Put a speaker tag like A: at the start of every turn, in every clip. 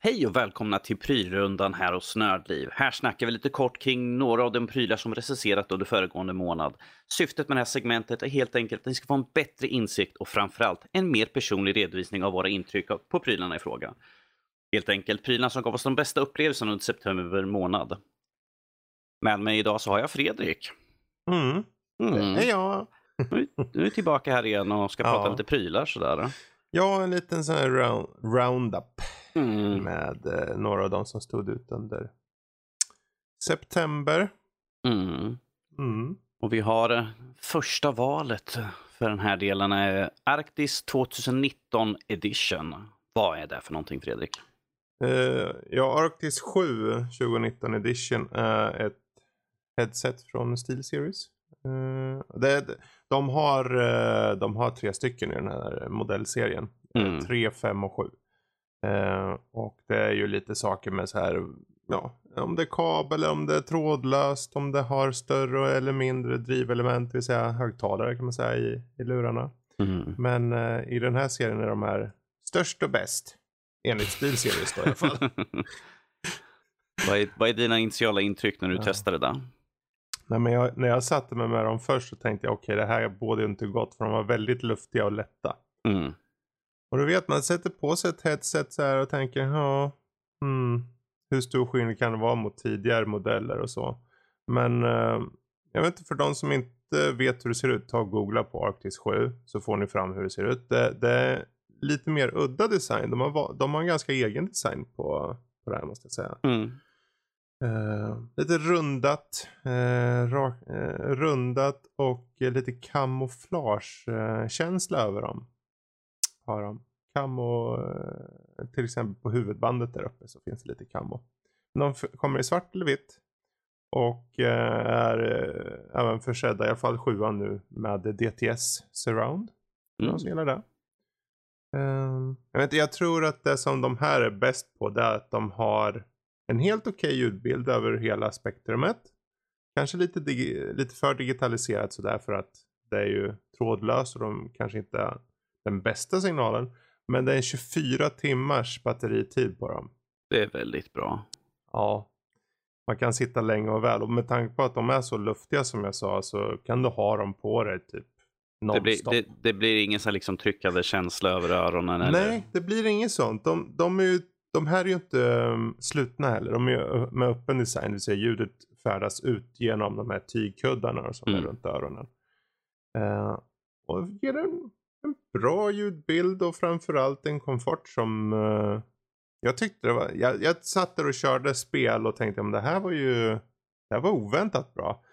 A: Hej och välkomna till prylrundan här hos Nördliv. Här snackar vi lite kort kring några av de prylar som recenserat under föregående månad. Syftet med det här segmentet är helt enkelt att ni ska få en bättre insikt och framförallt en mer personlig redovisning av våra intryck på prylarna i fråga. Helt enkelt prylarna som gav oss de bästa upplevelserna under september månad. Med mig idag så har jag Fredrik.
B: Mm.
A: Mm.
B: Det är jag.
A: Nu nu är vi tillbaka här igen och ska prata
B: Ja.
A: lite prylar sådär.
B: Har en liten sån här round, roundup
A: Mm.
B: med eh, några av de som stod ut under september.
A: Mm.
B: Mm.
A: Och vi har eh, första valet för den här delen är Arktis 2019 edition. Vad är det för någonting Fredrik?
B: Eh, ja, Arctis 7 2019 edition är ett headset från Steel Series. Eh, det, de, har, de har tre stycken i den här modellserien.
A: Mm.
B: 3, 5 och 7. Eh, och det är ju lite saker med så här, ja, om det är kabel, om det är trådlöst, om det har större eller mindre drivelement, det vill säga högtalare kan man säga i, i lurarna.
A: Mm.
B: Men eh, i den här serien är de här störst och bäst. Enligt Steel Series då i alla fall.
A: vad, är, vad är dina initiala intryck när du
B: Ja.
A: testade det?
B: Nej, men jag, när jag satte mig med dem först så tänkte jag okej det här båda ju inte gott för de var väldigt luftiga och lätta.
A: Mm.
B: Och du vet man sätter på sig ett headset så här och tänker ja, hmm, hur stor skillnad kan det vara mot tidigare modeller och så. Men eh, jag vet inte för de som inte vet hur det ser ut, ta och googla på Arctis 7 så får ni fram hur det ser ut. Det, det är lite mer udda design. De har, de har en ganska egen design på, på det här måste jag säga.
A: Mm.
B: Eh, lite rundat, eh, rak, eh, rundat och lite kamouflagekänsla över dem. Har de. Camo, eh, till exempel på huvudbandet där uppe så finns det lite camo. De kommer i svart eller vitt. Och eh, är eh, även försedda, i alla fall sjuan nu, med DTS surround.
A: Mm.
B: De det. Ehm, jag, vet, jag tror att det som de här är bäst på det är att de har en helt okej ljudbild över hela spektrumet. Kanske lite, lite för digitaliserat sådär för att det är ju trådlöst och de kanske inte den bästa signalen. Men det är 24 timmars batteritid på dem.
A: Det är väldigt bra.
B: Ja. Man kan sitta länge och väl och med tanke på att de är så luftiga som jag sa så kan du ha dem på dig typ
A: Det blir, det, det blir ingen så liksom tryckande känsla över öronen. Eller?
B: Nej, det blir inget sånt. De, de, är ju, de här är ju inte um, slutna heller. De är ju med öppen design, det vill säga ljudet färdas ut genom de här tygkuddarna som
A: Mm.
B: är runt öronen. Eh, och ger en, en bra ljudbild och framförallt en komfort som eh, jag tyckte det var. Jag, jag satt där och körde spel och tänkte men det här var ju det här var oväntat bra.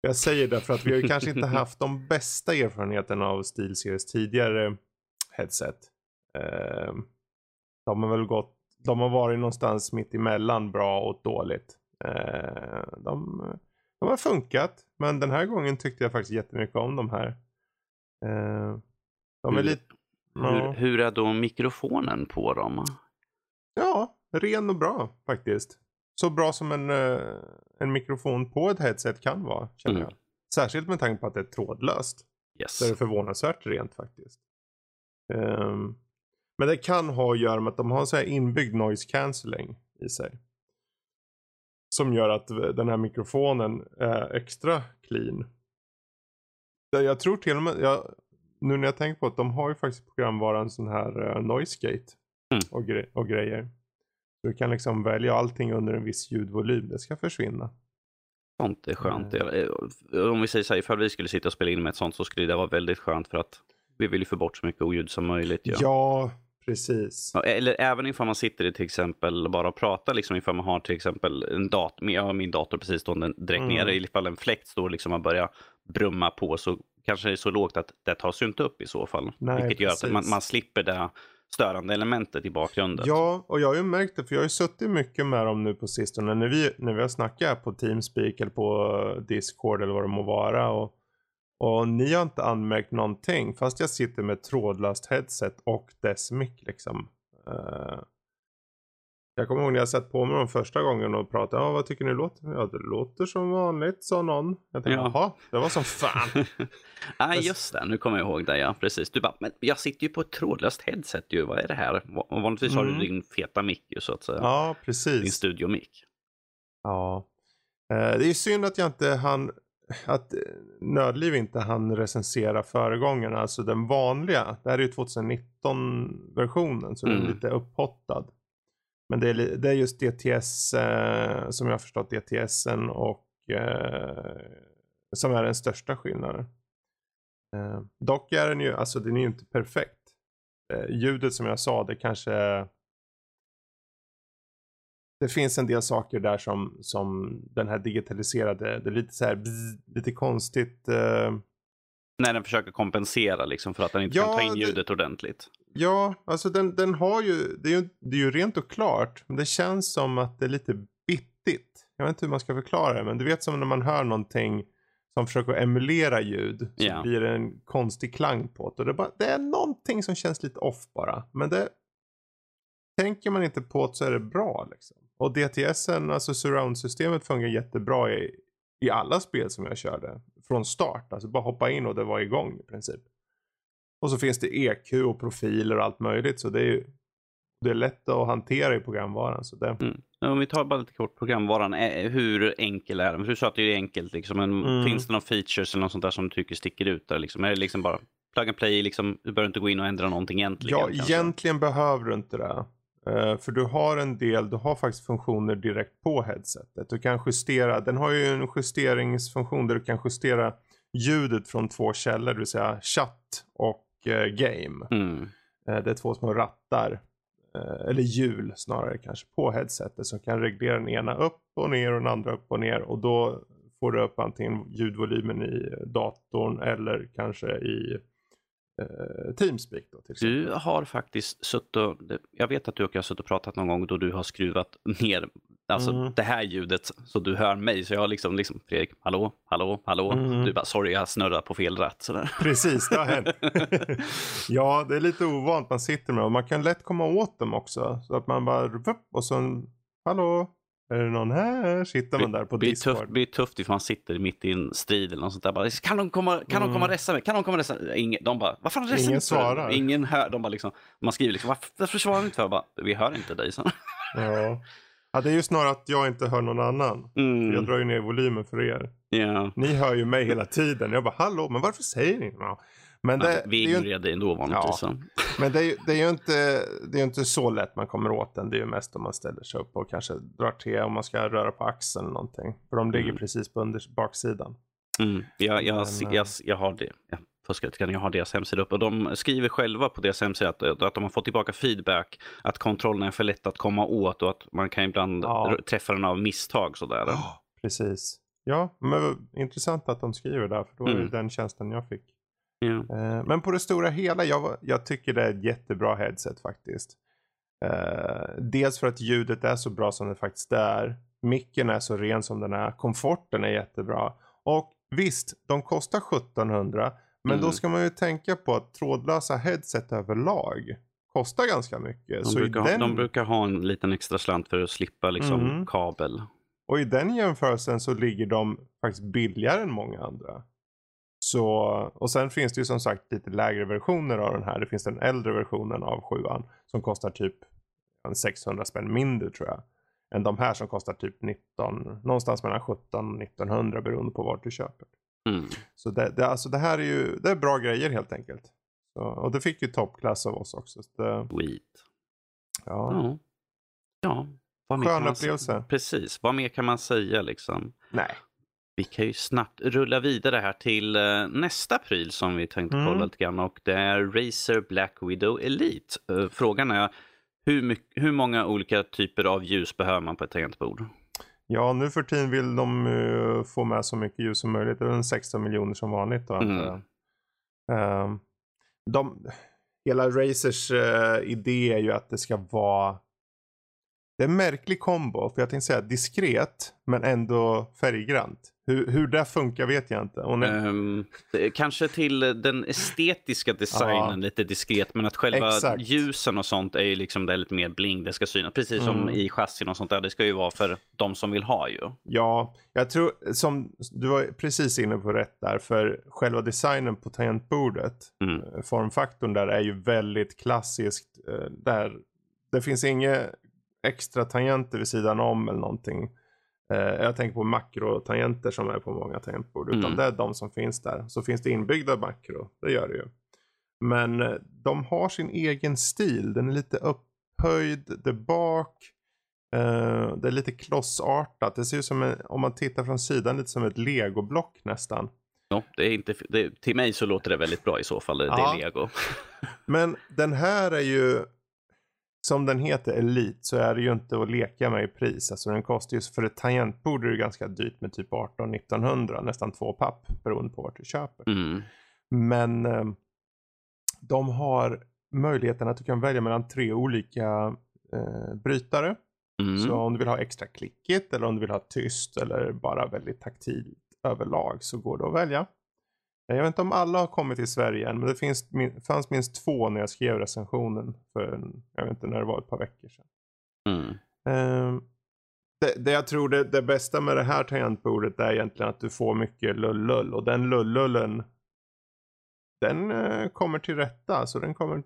B: Jag säger det för att vi har ju kanske inte haft de bästa erfarenheterna av SteelSeries tidigare headset. Eh, de har väl gått, de har varit någonstans mitt emellan bra och dåligt. Eh, de, de har funkat, men den här gången tyckte jag faktiskt jättemycket om de här. Eh, de är
A: Hur-
B: lite,
A: Hur,
B: ja,
A: hur är då mikrofonen på dem?
B: ja, ren och bra faktiskt. Så bra som en, eh, en mikrofon på ett headset kan vara, känner
A: Mm.
B: jag. Särskilt med tanke på att det är trådlöst.
A: Yes.
B: Så är det förvånansvärt rent faktiskt. Ehm, men det kan ha att göra med att de har så här inbyggd noise cancelling i sig. Som gör att den här mikrofonen är extra clean. Jag tror till och med, jag, nu när jag tänker på att de har ju faktiskt programvaran sån här uh, noise gate.
A: Mm.
B: Och, gre- och grejer. Du kan liksom välja allting under en viss ljudvolym. Det ska försvinna.
A: Sånt är skönt.
B: Mm.
A: Eh, Om vi säger så här, ifall vi skulle sitta och spela in med ett sånt så skulle det vara väldigt skönt för att vi vill ju få bort så mycket oljud som möjligt.
B: Ja,
A: Ja.
B: precis.
A: Ja, Eller även ifall man sitter i till exempel bara och pratar, liksom ifall man har till exempel en dator, jag har min dator precis stående direkt
B: Mm.
A: nere, ifall en fläkt står liksom och börjar brumma på så kanske det är så lågt att det tas ju inte upp i så fall.
B: Nej,
A: Vilket gör att
B: precis.
A: man, man slipper det störande elementet i bakgrunden.
B: Ja, och jag har ju märkt det för jag har ju suttit mycket med dem nu på sistone när vi, när vi har snackat på Teamspeak eller på Discord eller vad det må vara. Och, och ni har inte anmärkt någonting fast jag sitter med trådlöst headset och dess mick liksom. Eh, Jag kommer ihåg när jag satt på mig dem första gången och pratade. Ja, vad tycker ni låter? Ja, det låter som vanligt, sa någon. Jag tänkte,
A: Ja.
B: jaha, det var som fan.
A: Nej, just det. Nu kommer jag ihåg det. Ja, precis. Du bara, men jag sitter ju på ett trådlöst headset ju. Vad är det här? Vanligtvis har
B: Mm.
A: du din feta mick ju, så att säga.
B: ja,
A: Din
B: precis.
A: studiomick.
B: Ja. Eh, det är synd att jag inte hann, att eh, Nödliv inte hann recensera föregångaren, alltså den vanliga. Det här är ju 2019-versionen så den
A: Mm.
B: är lite upphottad. Men det är, det är just DTS, eh, som jag har förstått DTSen och eh, som är den största skillnaden. Eh, dock är den ju, alltså den är ju inte perfekt. Eh, ljudet som jag sa, det kanske det finns en del saker där som, som den här digitaliserade, det är lite så här bzz, lite konstigt. eh,
A: När den försöker kompensera liksom för att den inte
B: Ja,
A: kan ta in
B: det-
A: ljudet ordentligt.
B: Ja, alltså den, den har ju det, är ju, det är ju rent och klart, men det känns som att det är lite bittigt. Jag vet inte hur man ska förklara det, men du vet som när man hör någonting som försöker emulera ljud, så
A: Ja.
B: blir det en konstig klang på det. Och det, är bara, det är någonting som känns lite off bara, men det tänker man inte på det så är det bra liksom. Och DTSen, alltså surround-systemet fungerar jättebra i, i alla spel som jag körde. Från start, alltså bara hoppa in och det var igång i princip. Och så finns det EQ och profiler och allt möjligt så det är ju det är lätt att hantera i programvaran. Så det,
A: Mm. Om vi tar bara lite kort programvaran, hur enkel är den? För du sa att det är enkelt, liksom, men
B: Mm.
A: finns det några features eller något sånt där som du tycker sticker ut? Där, liksom? Är det liksom bara plug and play, liksom, du behöver inte gå in och ändra någonting egentligen?
B: ja,
A: kanske?
B: egentligen behöver du inte det. Eh, för du har en del, du har faktiskt funktioner direkt på headsetet. Du kan justera, den har ju en justeringsfunktion där du kan justera ljudet från två källor, det vill säga chatt och game.
A: Mm.
B: Eh, det är två små rattar, eh, eller hjul snarare kanske, på headsetet som kan reglera den ena upp och ner och den andra upp och ner. Och då får du upp antingen ljudvolymen i datorn eller kanske i eh, Teamspeak då.
A: Du har faktiskt suttit jag vet att du och jag har suttit och pratat någon gång då du har skruvat ner alltså
B: Mm.
A: det här ljudet så du hör mig. Så jag har liksom, liksom Fredrik, hallå, hallå, hallå.
B: Mm.
A: Du bara, sorry jag snurrar på fel ratt. Sådär.
B: Precis, det har hänt. ja, det är lite ovant man sitter med och man kan lätt komma åt dem också. Så att man bara, och så, hallå, är det någon här? Sitter man där på
A: Det blir
B: Discord.
A: tufft, blir tufft ifall man sitter mitt i en strid eller något sånt där. Bara, kan de komma, kan de
B: Mm.
A: komma och resa mig? Kan de komma och resa mig? Ingen, de bara, vad fan reser
B: Ingen
A: inte för?"
B: svarar.
A: Ingen hör. De bara liksom, man skriver liksom, varför, svarar ni inte för? Jag bara, vi hör inte dig. Så.
B: Ja. Ja, det är ju snarare att jag inte hör någon annan. Jag
A: Mm,
B: drar ju ner volymen för er.
A: ja.
B: Ni hör ju mig hela tiden. Jag bara, hallå, men varför säger ni? Ja. Men, det,
A: Ja, vi
B: är ju,
A: ignorerar dig ändå vanligtvis.
B: Ja. men det, är, det är ju inte, det är inte så lätt man kommer åt den. Det är ju mest om man ställer sig upp och kanske drar till om man ska röra på axeln eller någonting. För de ligger
A: Mm.
B: precis på under, baksidan.
A: Mm. Jag, jag,
B: Men,
A: jag,
B: eh,
A: jag, har det. Jag har deras hemsida upp och de skriver själva på deras hemsida att, att de har fått tillbaka feedback att kontrollen är för lätt att komma åt och att man kan ibland
B: Ja.
A: träffa den av misstag. Sådär.
B: Precis. Ja, men intressant att de skriver där. För då är det
A: Mm.
B: den tjänsten jag fick. Eh, Men på det stora hela, jag, jag tycker det är ett jättebra headset faktiskt. Eh, dels för att ljudet är så bra som det faktiskt är. Micken är så ren som den är. Komforten är jättebra. Och visst, de kostar 1700. Men
A: Mm.
B: då ska man ju tänka på att trådlösa headset överlag kostar ganska mycket.
A: De,
B: så
A: brukar,
B: den,
A: ha, de brukar ha en liten extra slant för att slippa liksom,
B: Mhm.
A: kabel.
B: Och i den jämförelsen så ligger de faktiskt billigare än många andra. Så, och sen finns det ju som sagt lite lägre versioner av den här. Det finns den äldre versionen av sjuan som kostar typ en 600 spänn mindre tror jag. Än de här som kostar typ 19, någonstans mellan 17 och 1900 beroende på vart du köper.
A: Mm.
B: Så det, det, alltså det här är ju det är bra grejer helt enkelt. Så, och det fick ju toppklass av oss också. Så det,
A: Sweet.
B: ja.
A: Ja. ja. Vad mer
B: Skön upplevelse.
A: Precis. Vad mer kan man säga liksom?
B: Nej.
A: Vi kan ju snabbt rulla vidare här till eh, nästa pryl som vi tänkte
B: Mm.
A: kolla lite grann och det är Razer Black Widow Elite. Eh, frågan är hur, mycket, hur många olika typer av ljus behöver man på ett tangentbord?
B: Ja, nu för tiden vill de eh, få med så mycket ljus som möjligt. Det är en 16 miljoner som vanligt då
A: Mm.
B: Ehm, de, hela Razers eh, idé är ju att det ska vara det är en märklig kombo. För jag tänkte säga diskret men ändå färggrant. Hur, hur det funkar vet jag inte.
A: Hon är... um, kanske till den estetiska designen ja. lite diskret, men att själva Exakt. ljusen och sånt är ju liksom det är lite mer bling, det ska synas. Precis som mm. i chassin och sånt där, det ska ju vara för de som vill ha ju.
B: Ja, jag tror som du var precis inne på rätt där, för själva designen på tangentbordet, mm. Eh, formfaktorn där är ju väldigt klassiskt. Eh, där det finns inga extra tangenter vid sidan om eller någonting. Eh, jag tänker på makrotangenter som är på många tangentbord. Mm. Utan det är de som finns där. Så finns det inbyggda makro, det gör det ju. Men eh, de har sin egen stil. Den är lite upphöjd där bak. Uh, det är lite klossartat. Det ser ut som en, om man tittar från sidan lite som ett legoblock nästan.
A: Ja, det är inte, det, till mig så låter det väldigt bra i så fall. Det, ja. det är lego.
B: Men den här är ju som den heter Elite så är det ju inte att leka med i pris. Alltså den kostar ju, för ett tangentbord är det ganska dyrt med typ 18-1900, nästan två papp beroende på vart du köper.
A: Mm.
B: Men eh, de har möjligheten att du kan välja mellan tre olika eh, brytare. Mm. Så om du vill ha extra klickigt eller om du vill ha tyst eller bara väldigt taktilt överlag så går det att välja. Jag vet inte om alla har kommit till Sverige än, men det finns, fanns minst två när jag skrev recensionen för, jag vet inte när det var, ett par veckor sedan.
A: Mm.
B: Uh, det, det, jag tror det, det bästa med det här tangentbordet är egentligen att du får mycket lull-lull och den lull-lullen den uh, kommer till rätta, så den kommer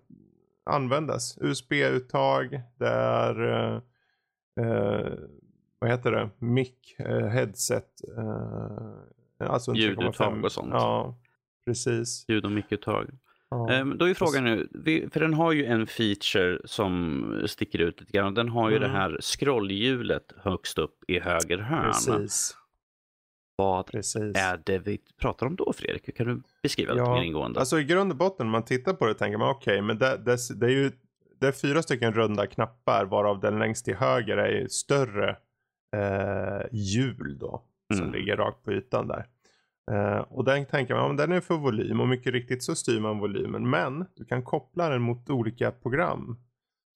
B: användas. USB-uttag, det är uh, vad heter det, mic, headset,
A: alltså Ljuduttag och sånt.
B: Ja, Precis.
A: Ljud och mickuttag. Ja. Um, då är frågan nu, för den har ju en feature som sticker ut lite grann. Den har ju mm. det här scrollhjulet högst upp i höger hörn.
B: Precis.
A: Vad
B: Precis.
A: är det vi pratar om då Fredrik? Kan du beskriva ja. lite mer ingående?
B: Alltså i grund och botten, när man tittar på det tänker man okej, okay, men det, det, det, är ju det är fyra stycken runda knappar varav den längst till höger är större eh, hjul då. Som mm. ligger rakt på ytan där. Eh, och den tänker man, om den är för volym och mycket riktigt så styr man volymen. Men du kan koppla den mot olika program.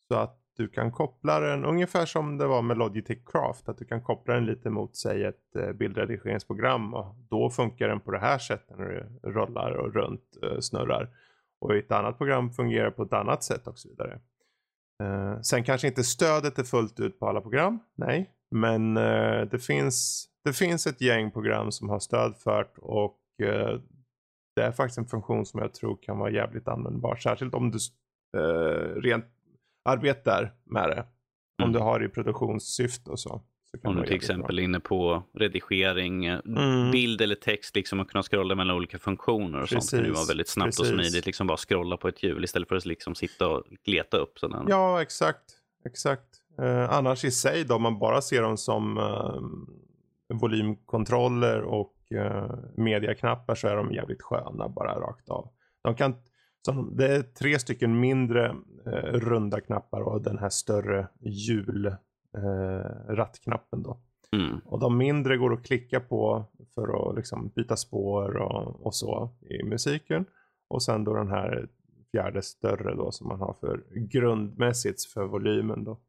B: Så att du kan koppla den ungefär som det var med Logitech Craft. Att du kan koppla den lite mot säg ett eh, bildredigeringsprogram. Och då funkar den på det här sättet när du rullar och runt eh, snurrar. Och ett annat program fungerar på ett annat sätt och så vidare. Eh, sen kanske inte stödet är fullt ut på alla program. Nej, men det finns det finns ett gäng program som har stöd för det och eh, det är faktiskt en funktion som jag tror kan vara jävligt användbar. Särskilt om du eh, rent arbetar med det. Mm. Om du har det i produktionssyfte och så. så
A: om du till exempel är inne på redigering, eh, mm. bild eller text liksom och kunna scrolla mellan olika funktioner och Precis. sånt kan ju vara väldigt snabbt Precis. och smidigt. Liksom bara scrolla på ett hjul istället för att liksom sitta och gleta upp. Sådana.
B: Ja, exakt. exakt. Eh, annars i sig då, om man bara ser dem som eh, volymkontroller och uh, mediaknappar så är de jävligt sköna bara rakt av. De kan, som, det är tre stycken mindre uh, runda knappar och den här större hjul uh, rattknappen då.
A: Mm.
B: Och de mindre går att klicka på för att liksom byta spår och, och så i musiken. Och sen då den här fjärde större då som man har för grundmässigt för volymen då.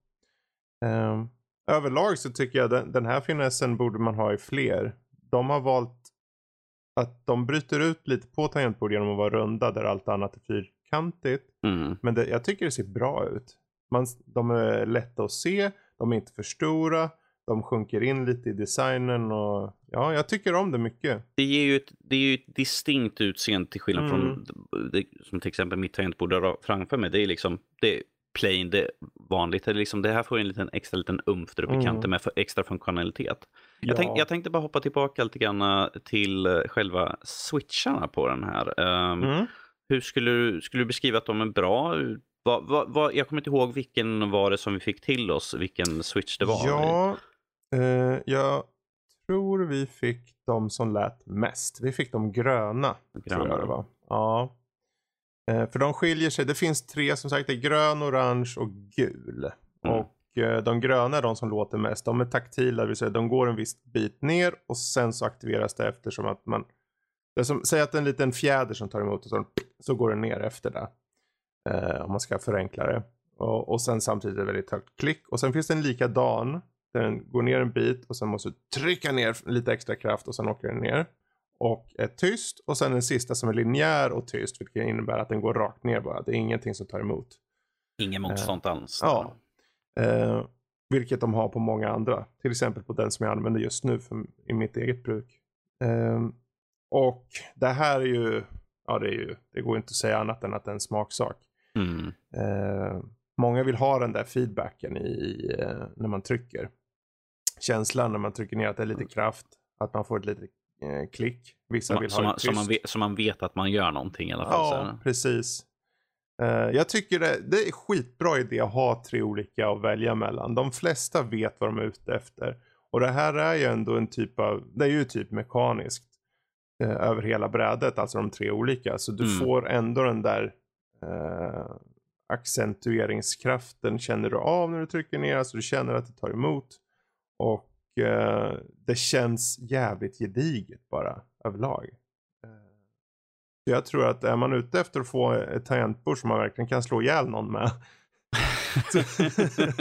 B: Um, överlag så tycker jag den, den här finessen borde man ha i fler. De har valt att de bryter ut lite på tangentbord genom att vara runda där allt annat är fyrkantigt.
A: Mm.
B: Men det, jag tycker det ser bra ut. Man, de är lätta att se, de är inte för stora, de sjunker in lite i designen och ja, jag tycker om det mycket.
A: Det ger ju ett, det är ju ett distinkt utseende till skillnad mm. från det, som till exempel mitt tangentbord framför mig. Det är liksom, det plain, det vanligt. Det, liksom, det här får en liten extra liten umf där uppe i kanten med för extra funktionalitet. Ja. Jag, tänk, jag tänkte bara hoppa tillbaka lite grann eh, till eh, själva switcharna på den här. Um, mm. Hur skulle du, skulle du beskriva att de är bra? Va, va, va, jag kommer inte ihåg vilken var det som vi fick till oss, vilken switch det var.
B: Ja, eh, jag tror vi fick de som lät mest. Vi fick de gröna. gröna. Tror jag det var. Ja. Eh, för de skiljer sig. Det finns tre som sagt. Det är grön, orange och gul. Mm. Och eh, de gröna är de som låter mest. De är taktila, det vill säga de går en viss bit ner och sen så aktiveras det eftersom att man det som, säg att det är en liten fjäder som tar emot och så, så går den ner efter det. Eh, om man ska förenkla det. Och, och sen samtidigt är det väldigt högt klick. Och sen finns det en likadan Den går ner en bit och sen måste du trycka ner lite extra kraft och sen åker den ner. Och är tyst och sen den sista som är linjär och tyst vilket innebär att den går rakt ner bara. Det är ingenting som tar emot.
A: Ingen motstånd uh, alls.
B: Ja. Uh, vilket de har på många andra. Till exempel på den som jag använder just nu för, i mitt eget bruk. Uh, och det här är ju, ja det är ju, det går inte att säga annat än att det är en smaksak.
A: Mm.
B: många vill ha den där feedbacken i, när man trycker. Känslan när man trycker ner att det är lite kraft. Att man får ett litet eh, klick. Vissa
A: som,
B: vill
A: som
B: ha
A: man, som, man vet, som man vet att man gör någonting i alla fall.
B: Ja, precis. Eh, jag tycker det, det är skitbra idé att ha tre olika att välja mellan. De flesta vet vad de är ute efter. Och det här är ju ändå en typ av, det är ju typ mekaniskt. Eh, över hela brädet, alltså de tre olika. Så du
A: Mm.
B: får ändå den där eh, accentueringskraften känner du av när du trycker ner. Alltså du känner att det tar emot. Och eh, det känns jävligt gediget bara överlag. Eh, så jag tror att är man ute efter att få ett tangentbord som man verkligen kan slå ihjäl någon med.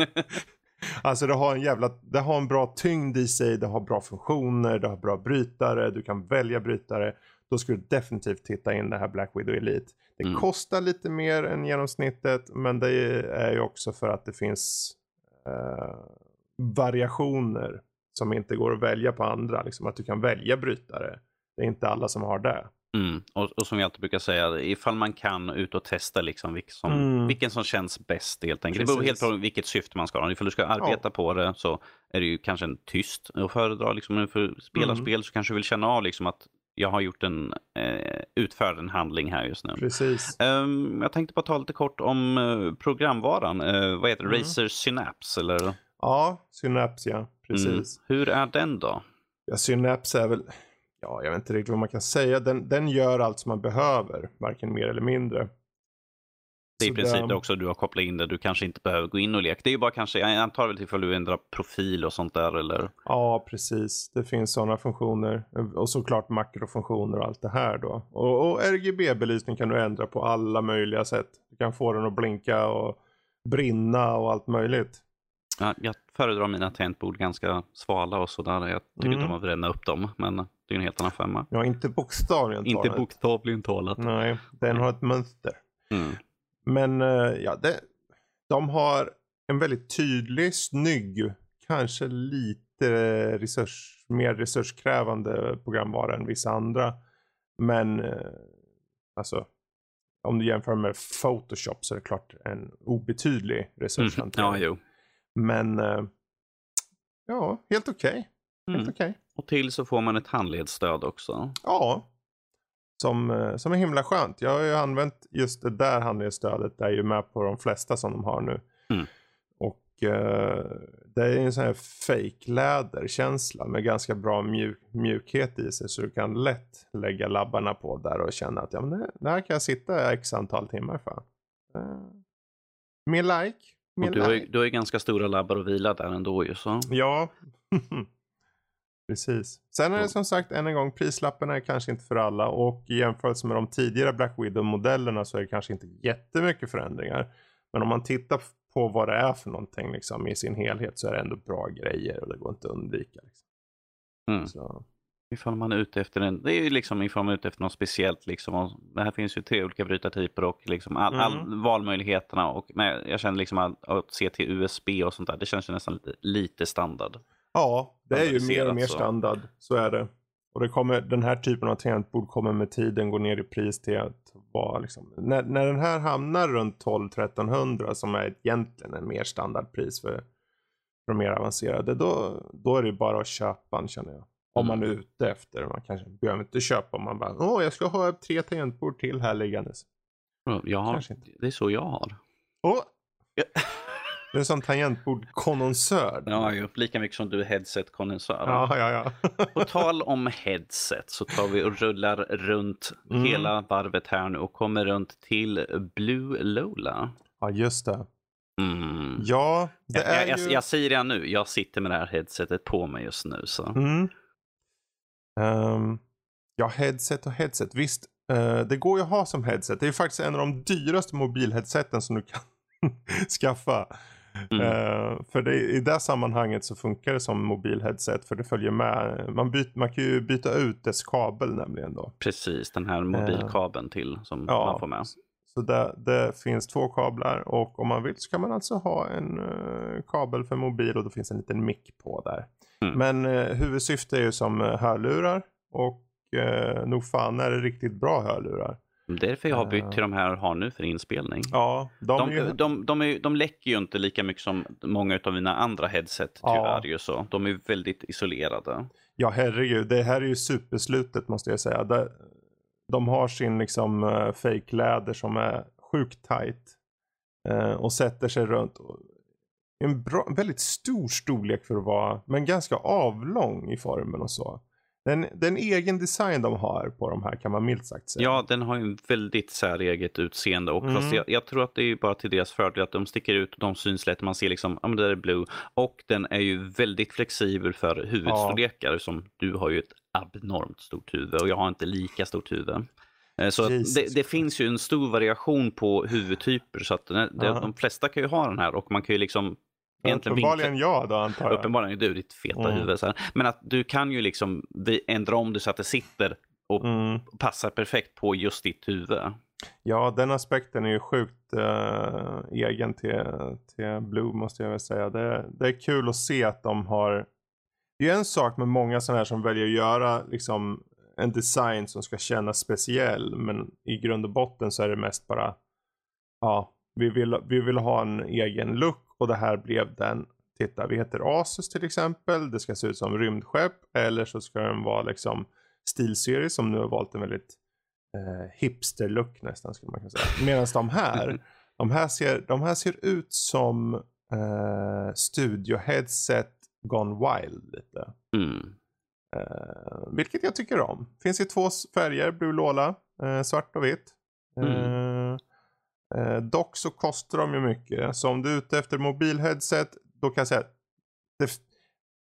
B: alltså det har en jävla, det har en bra tyngd i sig, det har bra funktioner, det har bra brytare, du kan välja brytare. Då ska du definitivt titta in det här Black Widow Elite. Det
A: Mm.
B: kostar lite mer än genomsnittet men det är ju också för att det finns eh, variationer som inte går att välja på andra. Liksom att du kan välja brytare. Det är inte alla som har det.
A: Mm. Och, och som vi alltid brukar säga, ifall man kan ut och testa liksom vilken, som,
B: Mm.
A: vilken som känns bäst helt enkelt. Det beror helt
B: Precis.
A: på vilket syfte man ska ha. Ifall du ska arbeta på det så är det ju kanske en tyst att föredra. Liksom, om du får spela
B: Mm.
A: spel så kanske du vill känna av liksom att jag har gjort en, eh, utfört en handling här just nu.
B: Precis.
A: Ehm, jag tänkte bara ta lite kort om eh, programvaran. Eh, vad heter det?
B: Mm.
A: Razer Synapse eller?
B: Ja, Synapse ja. Precis.
A: Mm. Hur är den då?
B: Ja, Synapse är väl, ja jag vet inte riktigt vad man kan säga. Den, den gör allt som man behöver, varken mer eller mindre.
A: Det är i princip
B: det
A: också du har kopplat in det. Du kanske inte behöver gå in och leka. Det är ju bara kanske, jag antar väl ifall du ändrar profil och sånt där eller?
B: Ja, precis. Det finns sådana funktioner. Och såklart makrofunktioner och allt det här då. Och, och RGB-belysning kan du ändra på alla möjliga sätt. Du kan få den att blinka och brinna och allt möjligt.
A: Ja, jag föredrar mina tangentbord ganska svala och sådär. Jag tycker
B: Mm.
A: inte om att bränna upp dem, men det är en helt annan femma.
B: Ja, inte bokstavligen
A: Inte
B: talat.
A: bokstavligen talat.
B: Nej, den har ett mönster.
A: Mm.
B: Men eh, ja, det, de har en väldigt tydlig, snygg, kanske lite resurs, mer resurskrävande programvara än vissa andra. Men eh, alltså, om du jämför med Photoshop så är det klart en obetydlig
A: Mm.
B: resurshantering.
A: Ja, jo.
B: Men eh, ja, helt okej. Helt
A: Mm.
B: okej.
A: Och till så får man ett handledsstöd också.
B: Ja. Som, eh, som är himla skönt. Jag har ju använt just det där handledsstödet. Det är ju med på de flesta som de har nu.
A: Mm.
B: Och eh, det är en sån här fake läderkänsla med ganska bra mjuk, mjukhet i sig. Så du kan lätt lägga labbarna på där och känna att ja, men det, det här kan jag sitta x antal timmar för. Mer like.
A: Och du har, ju, du har ju ganska stora labbar att vila där ändå ju. Så.
B: Ja. Precis. Sen är det som sagt än en gång prislapparna är kanske inte för alla och i jämförelse med de tidigare Black Widow-modellerna så är det kanske inte jättemycket förändringar. Men om man tittar på vad det är för någonting liksom, i sin helhet så är det ändå bra grejer och det går inte att undvika. Liksom.
A: Mm.
B: Så,
A: Ifall man är ute efter en, det är ju liksom ifall man är ute efter något speciellt. Liksom, och det här finns ju tre olika brytartyper och liksom all,
B: Mm.
A: all valmöjligheterna. Och, men jag känner liksom att, att se till USB och sånt där, det känns ju nästan lite, lite standard.
B: ja, det är ju mer och mer
A: så.
B: standard. Så är det. Och det kommer, den här typen av tangentbord kommer med tiden gå ner i pris till att vara liksom, när, när den här hamnar runt 12-1300 som är egentligen en mer standardpris för, för de mer avancerade, då, då är det bara att köpa den känner jag. Om man är
A: Mm.
B: ute efter, man kanske behöver inte köpa om man bara, åh jag ska ha tre tangentbord till här liggandes.
A: Jag har, det är så jag har.
B: Åh!
A: Ja.
B: Du är en sån tangentbordkonnonsör.
A: Ja, ju, lika mycket som du är headset-konnässör.
B: ja, ja. ja.
A: På tal om headset så tar vi och rullar runt
B: Mm.
A: hela varvet här nu och kommer runt till Blue Lola.
B: ja, just det.
A: Mm.
B: Ja, det
A: jag,
B: är
A: jag,
B: ju...
A: jag säger det nu, jag sitter med det här headsetet på mig just nu. Så.
B: Mm. Ehm, ja, headset och headset. Visst, eh, det går ju att ha som headset. Det är faktiskt en av de dyraste mobilheadseten som du kan skaffa. Mm. Uh, för det, i det sammanhanget så funkar det som mobilheadset för det följer med. Man, byt, man kan ju byta ut dess kabel nämligen då.
A: Precis, den här mobilkabeln uh, till som ja, man får med.
B: Så det, det, finns två kablar och om man vill så kan man alltså ha en uh, kabel för mobil och då finns en liten mick på där. Mm. Men uh, huvudsyftet är ju som hörlurar och uh, nog fan är det riktigt bra hörlurar.
A: Därför jag har bytt till de här har nu för inspelning.
B: Ja,
A: de, de, ju... de, de, är, de läcker ju inte lika mycket som många av mina andra headset tyvärr. Ja. Så. De är väldigt isolerade.
B: Ja, herregud. Det här är ju superslutet måste jag säga. Det, de har sin liksom uh, fake-läder som är sjukt tight. Och sätter sig runt. En bra, väldigt stor storlek för att vara, men ganska avlång i formen och så. Den, den egen design de har på de här kan man milt sagt säga.
A: Ja, den har ju en väldigt säreget utseende och mm. jag, jag, tror att det är bara till deras fördel att de sticker ut och de syns lätt. Man ser liksom, ja men det där är Blue. Och den är ju väldigt flexibel för huvudstorlekar ja. som du har ju ett abnormt stort huvud och jag har inte lika stort huvud. Eh, så det, det, finns ju en stor variation på huvudtyper så att ja. de flesta kan ju ha den här och man kan ju liksom
B: Uppenbarligen jag då antar jag.
A: Uppenbarligen du, ditt feta mm. huvud. Så här. Men att du kan ju liksom ändra om det så att det sitter och mm. passar perfekt på just ditt huvud.
B: Ja, den aspekten är ju sjukt äh, egen till, till Blue måste jag väl säga. Det, det är kul att se att de har... Det är en sak med många sådana här som väljer att göra liksom en design som ska kännas speciell. Men i grund och botten så är det mest bara, ja, vi vill, vi vill ha en egen look och det här blev den. Titta, vi heter Asus till exempel. Det ska se ut som rymdskepp. Eller så ska den vara liksom stilserie som nu har valt en väldigt eh, hipster-look nästan skulle man kunna säga. Medan de här, de här ser, de här ser ut som eh, studio-headset gone wild lite.
A: Mm.
B: Eh, vilket jag tycker om. Finns i två färger, Blue Lola, eh, svart och vitt. Mm. Eh, dock så kostar de ju mycket. Så om du är ute efter mobilheadset, då kan jag säga det,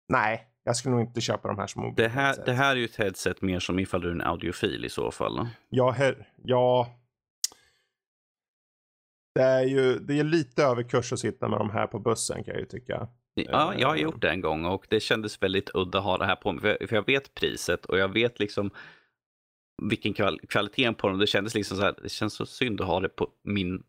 B: nej, jag skulle nog inte köpa de här som
A: mobilheadset. Det här, det här är ju ett headset mer som ifall du är en audiofil i så fall.
B: Ja, her, ja. Det är ju det är lite överkurs att sitta med de här på bussen kan jag ju tycka.
A: Ja, jag har eh, gjort det en gång och det kändes väldigt udda att ha det här på mig. För jag vet priset och jag vet liksom vilken kval kvaliteten på dem. Det kändes liksom så här, det känns så synd att ha det på min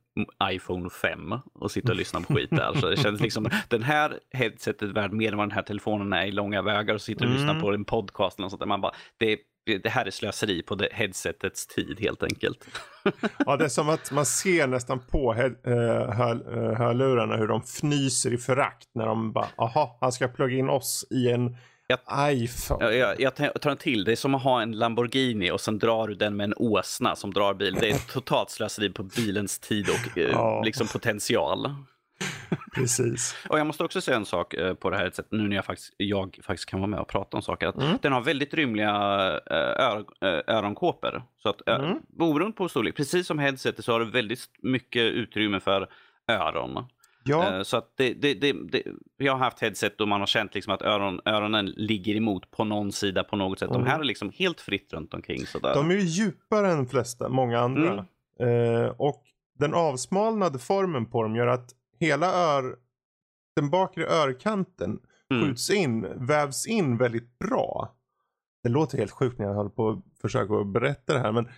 A: iPhone 5 och sitta och lyssna på skit där. Så det kändes liksom, den här headsetet är värd mer än vad den här telefonen är i långa vägar och sitter och mm. lyssnar på en podcast eller sånt där. Man bara, det, det här är slöseri på det headsetets tid helt enkelt.
B: Ja, det är som att man ser nästan på eh, hör, eh, hörlurarna hur de fnyser i förakt när de bara, aha, han ska plugga in oss i en jag, iPhone.
A: Jag, jag, jag tar en till. Det är som att ha en Lamborghini och sen drar du den med en åsna som drar bil. Det är totalt slöseri på bilens tid och oh. liksom potential.
B: Precis.
A: och jag måste också säga en sak eh, på det här sättet, nu när jag faktiskt, jag faktiskt kan vara med och prata om saker. Att mm. Den har väldigt rymliga ör, öronkåpor. Så att mm. oberoende på storlek, precis som headsetet så har du väldigt mycket utrymme för öron. Ja. Eh, så att det, det, det, det, jag har haft headset och man har känt liksom att öron, öronen ligger emot på någon sida på något sätt. Mm. De här är liksom helt fritt runt omkring. Sådär.
B: De är ju djupare än flesta, många andra. Mm. Eh, och den avsmalnade formen på dem gör att hela ör, den bakre örkanten mm. skjuts in, vävs in väldigt bra. Det låter helt sjukt när jag håller på att försöka berätta det här men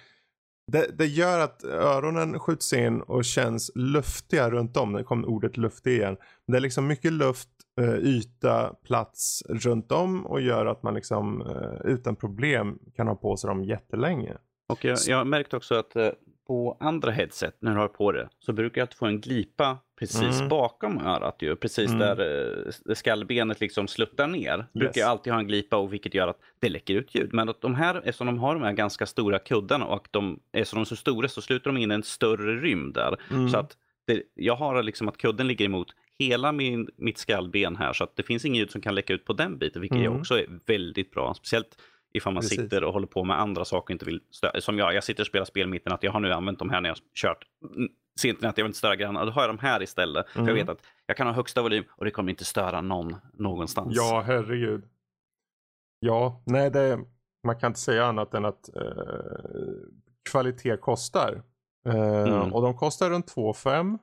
B: det, det, gör att öronen skjuts in och känns luftiga runt om. Nu kom ordet luftig igen. Det är liksom mycket luft, eh, yta, plats runt om och gör att man liksom eh, utan problem kan ha på sig dem jättelänge.
A: Och jag, jag har märkt också att eh, på andra headset när du har på det så brukar jag få en glipa precis mm. bakom örat ju. Precis mm. där eh, skallbenet liksom sluttar ner. Yes. Brukar jag alltid ha en glipa och vilket gör att det läcker ut ljud. Men att de här, eftersom de har de här ganska stora kuddarna och de, eftersom de är så stora så sluter de in en större rymd där. Mm. Så att det, jag har liksom att kudden ligger emot hela min, mitt skallben här så att det finns inget ljud som kan läcka ut på den biten, vilket mm. också är väldigt bra. Speciellt ifall man Precis. sitter och håller på med andra saker och inte vill störa. Som jag, jag sitter och spelar spel mitt i natt. Jag har nu använt de här när jag kört sent i natt. Jag vill inte störa grannar. Då har jag de här istället. Mm. För jag mm. vet att jag kan ha högsta volym och det kommer inte störa någon någonstans.
B: Ja, herregud. Ja, nej, det, man kan inte säga annat än att eh, kvalitet kostar. Eh, mm. Och de kostar runt 2 5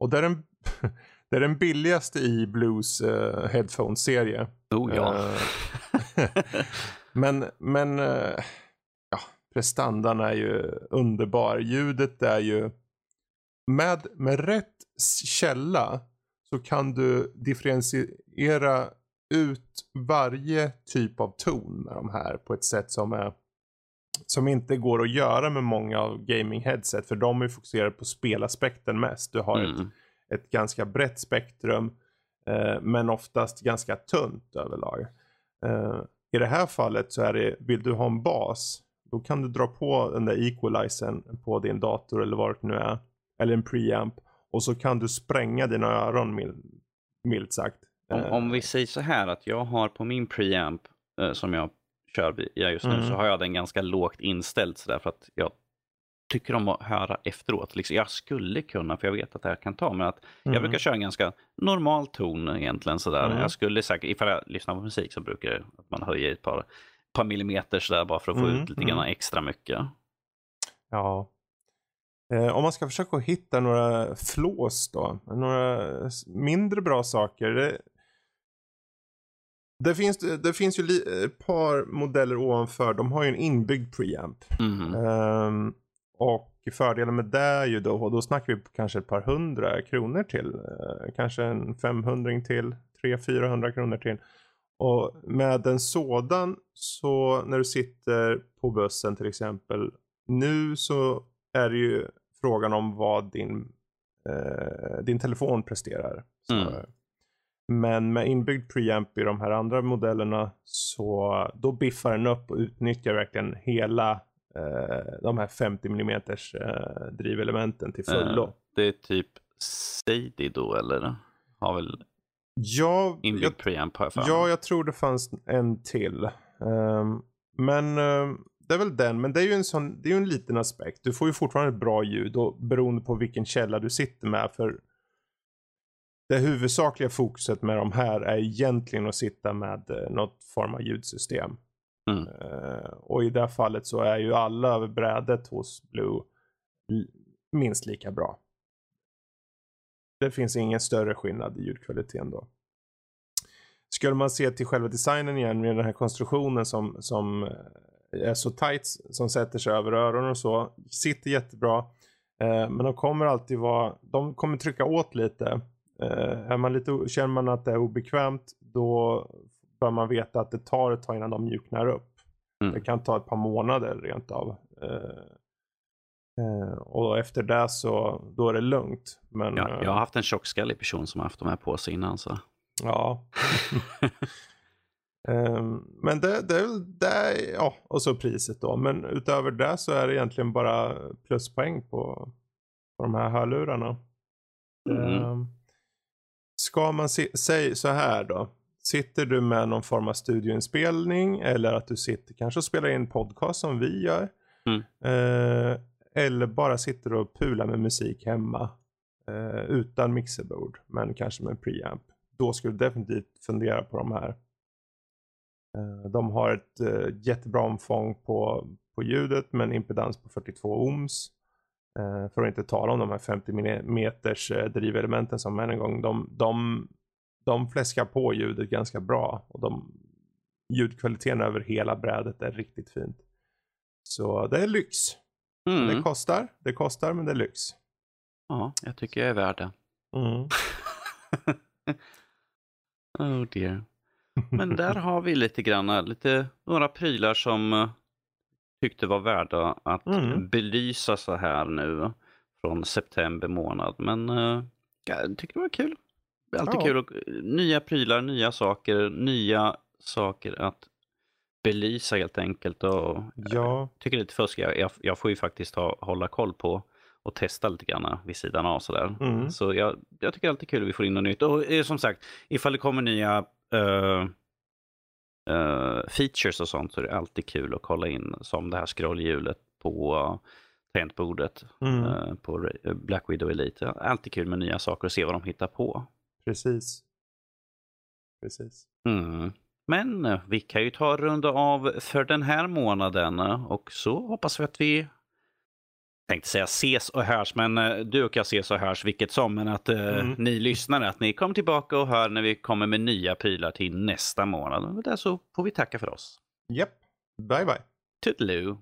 B: Och det är, en, det är den billigaste i Blues uh, headphone-serie.
A: Oh ja.
B: Men men uh, ja, prestandan är ju underbar. Ljudet är ju med, med rätt källa så kan du differentiera ut varje typ av ton med de här på ett sätt som är som inte går att göra med många av gaming headset för de är fokuserade på spelaspekten mest. Du har mm. ett, ett ganska brett spektrum eh, men oftast ganska tunt överlag. Eh, I det här fallet så är det, vill du ha en bas då kan du dra på den där equalizern på din dator eller vad det nu är. Eller en preamp. Och så kan du spränga dina öron mild, milt sagt.
A: Om, om, vi eh. säger så här att jag har på min preamp eh, som jag kör just nu mm. så har jag den ganska lågt inställd sådär för att jag tycker om att höra efteråt. Liksom, jag skulle kunna, för jag vet att det här kan ta, men att mm. jag brukar köra en ganska normal ton egentligen. Sådär. Mm. Jag skulle säkert, ifall jag lyssnar på musik så brukar att man höjer ett par, par millimeter sådär bara för att få mm. ut lite grann mm. extra mycket.
B: Ja. Eh, om man ska försöka hitta några flås då, några mindre bra saker. Det, det finns, det finns ju ett par modeller ovanför. De har ju en inbyggd preamp. Mm. Um, och fördelen med det är ju då, då snackar vi kanske ett par hundra kronor till. Uh, kanske en 500 till, 300-400 kronor till. Och med en sådan så när du sitter på bussen till exempel. Nu så är det ju frågan om vad din, uh, din telefon presterar. Mm. Men med inbyggd preamp i de här andra modellerna så då biffar den upp och utnyttjar verkligen hela eh, de här 50 mm eh, drivelementen till fullo. Eh,
A: det är typ Sadie då eller? Har väl
B: ja,
A: inbyggd jag, preamp har
B: jag Ja, jag tror det fanns en till. Um, men uh, det är väl den, men det är ju en sån, det är ju en liten aspekt. Du får ju fortfarande ett bra ljud och beroende på vilken källa du sitter med. För det huvudsakliga fokuset med de här är egentligen att sitta med eh, något form av ljudsystem. Mm. Uh, och i det fallet så är ju alla över brädet hos Blue minst lika bra. Det finns ingen större skillnad i ljudkvaliteten då. Skulle man se till själva designen igen med den här konstruktionen som, som eh, är så tight som sätter sig över öronen och så. Sitter jättebra. Eh, men de kommer alltid vara, de kommer trycka åt lite Eh, är man lite, känner man att det är obekvämt då bör man veta att det tar ett tag innan de mjuknar upp. Mm. Det kan ta ett par månader rent av. Uh, uh, och efter det så då är det lugnt. Men,
A: ja, jag har haft en tjockskallig person som har haft de här på sig innan. Så.
B: Ja. um, men det, det, det, ja, och så priset då. Men utöver det så är det egentligen bara pluspoäng på, på de här hörlurarna. Mm. Um, Ska man säga så här då. Sitter du med någon form av studioinspelning eller att du sitter kanske och spelar in podcast som vi gör. Mm. Eh, eller bara sitter och pular med musik hemma. Eh, utan mixerbord men kanske med preamp. Då skulle du definitivt fundera på de här. Eh, de har ett eh, jättebra omfång på, på ljudet men impedans på 42 ohms. Eh, för att inte tala om de här 50 meters eh, drivelementen som än en gång, de, de, de fläskar på ljudet ganska bra. Och de, ljudkvaliteten över hela brädet är riktigt fint. Så det är lyx. Mm. Det kostar, det kostar men det är lyx.
A: Ja, jag tycker jag är värd det. Mm. oh dear. Men där har vi lite grann, lite, några prylar som eh, tyckte var värda att mm. belysa så här nu från september månad. Men uh, jag tycker det var kul. Alltid ja. kul. Och, nya prylar, nya saker, nya saker att belysa helt enkelt. Och ja. tycker det är lite fusk. Jag, jag, jag, får ju faktiskt ha, hålla koll på och testa lite grann vid sidan av sådär. Mm. Så jag, jag tycker det är alltid kul att vi får in något nytt. Och eh, som sagt, ifall det kommer nya uh, uh, features och sånt så är det alltid kul att kolla in som det här scrollhjulet på uh, tangentbordet mm. uh, på Black Widow Elite. Alltid kul med nya saker och se vad de hittar på.
B: Precis. Precis.
A: Mm. Men vi kan ju ta runda av för den här månaden och så hoppas vi att vi tänkte säga ses och hörs, men eh, du och jag ses och hörs vilket som. Men att eh, mm. ni lyssnare, att ni kommer tillbaka och hör när vi kommer med nya prylar till nästa månad. Och där så får vi tacka för oss.
B: Japp. Yep. Bye bye.
A: Toodaloo.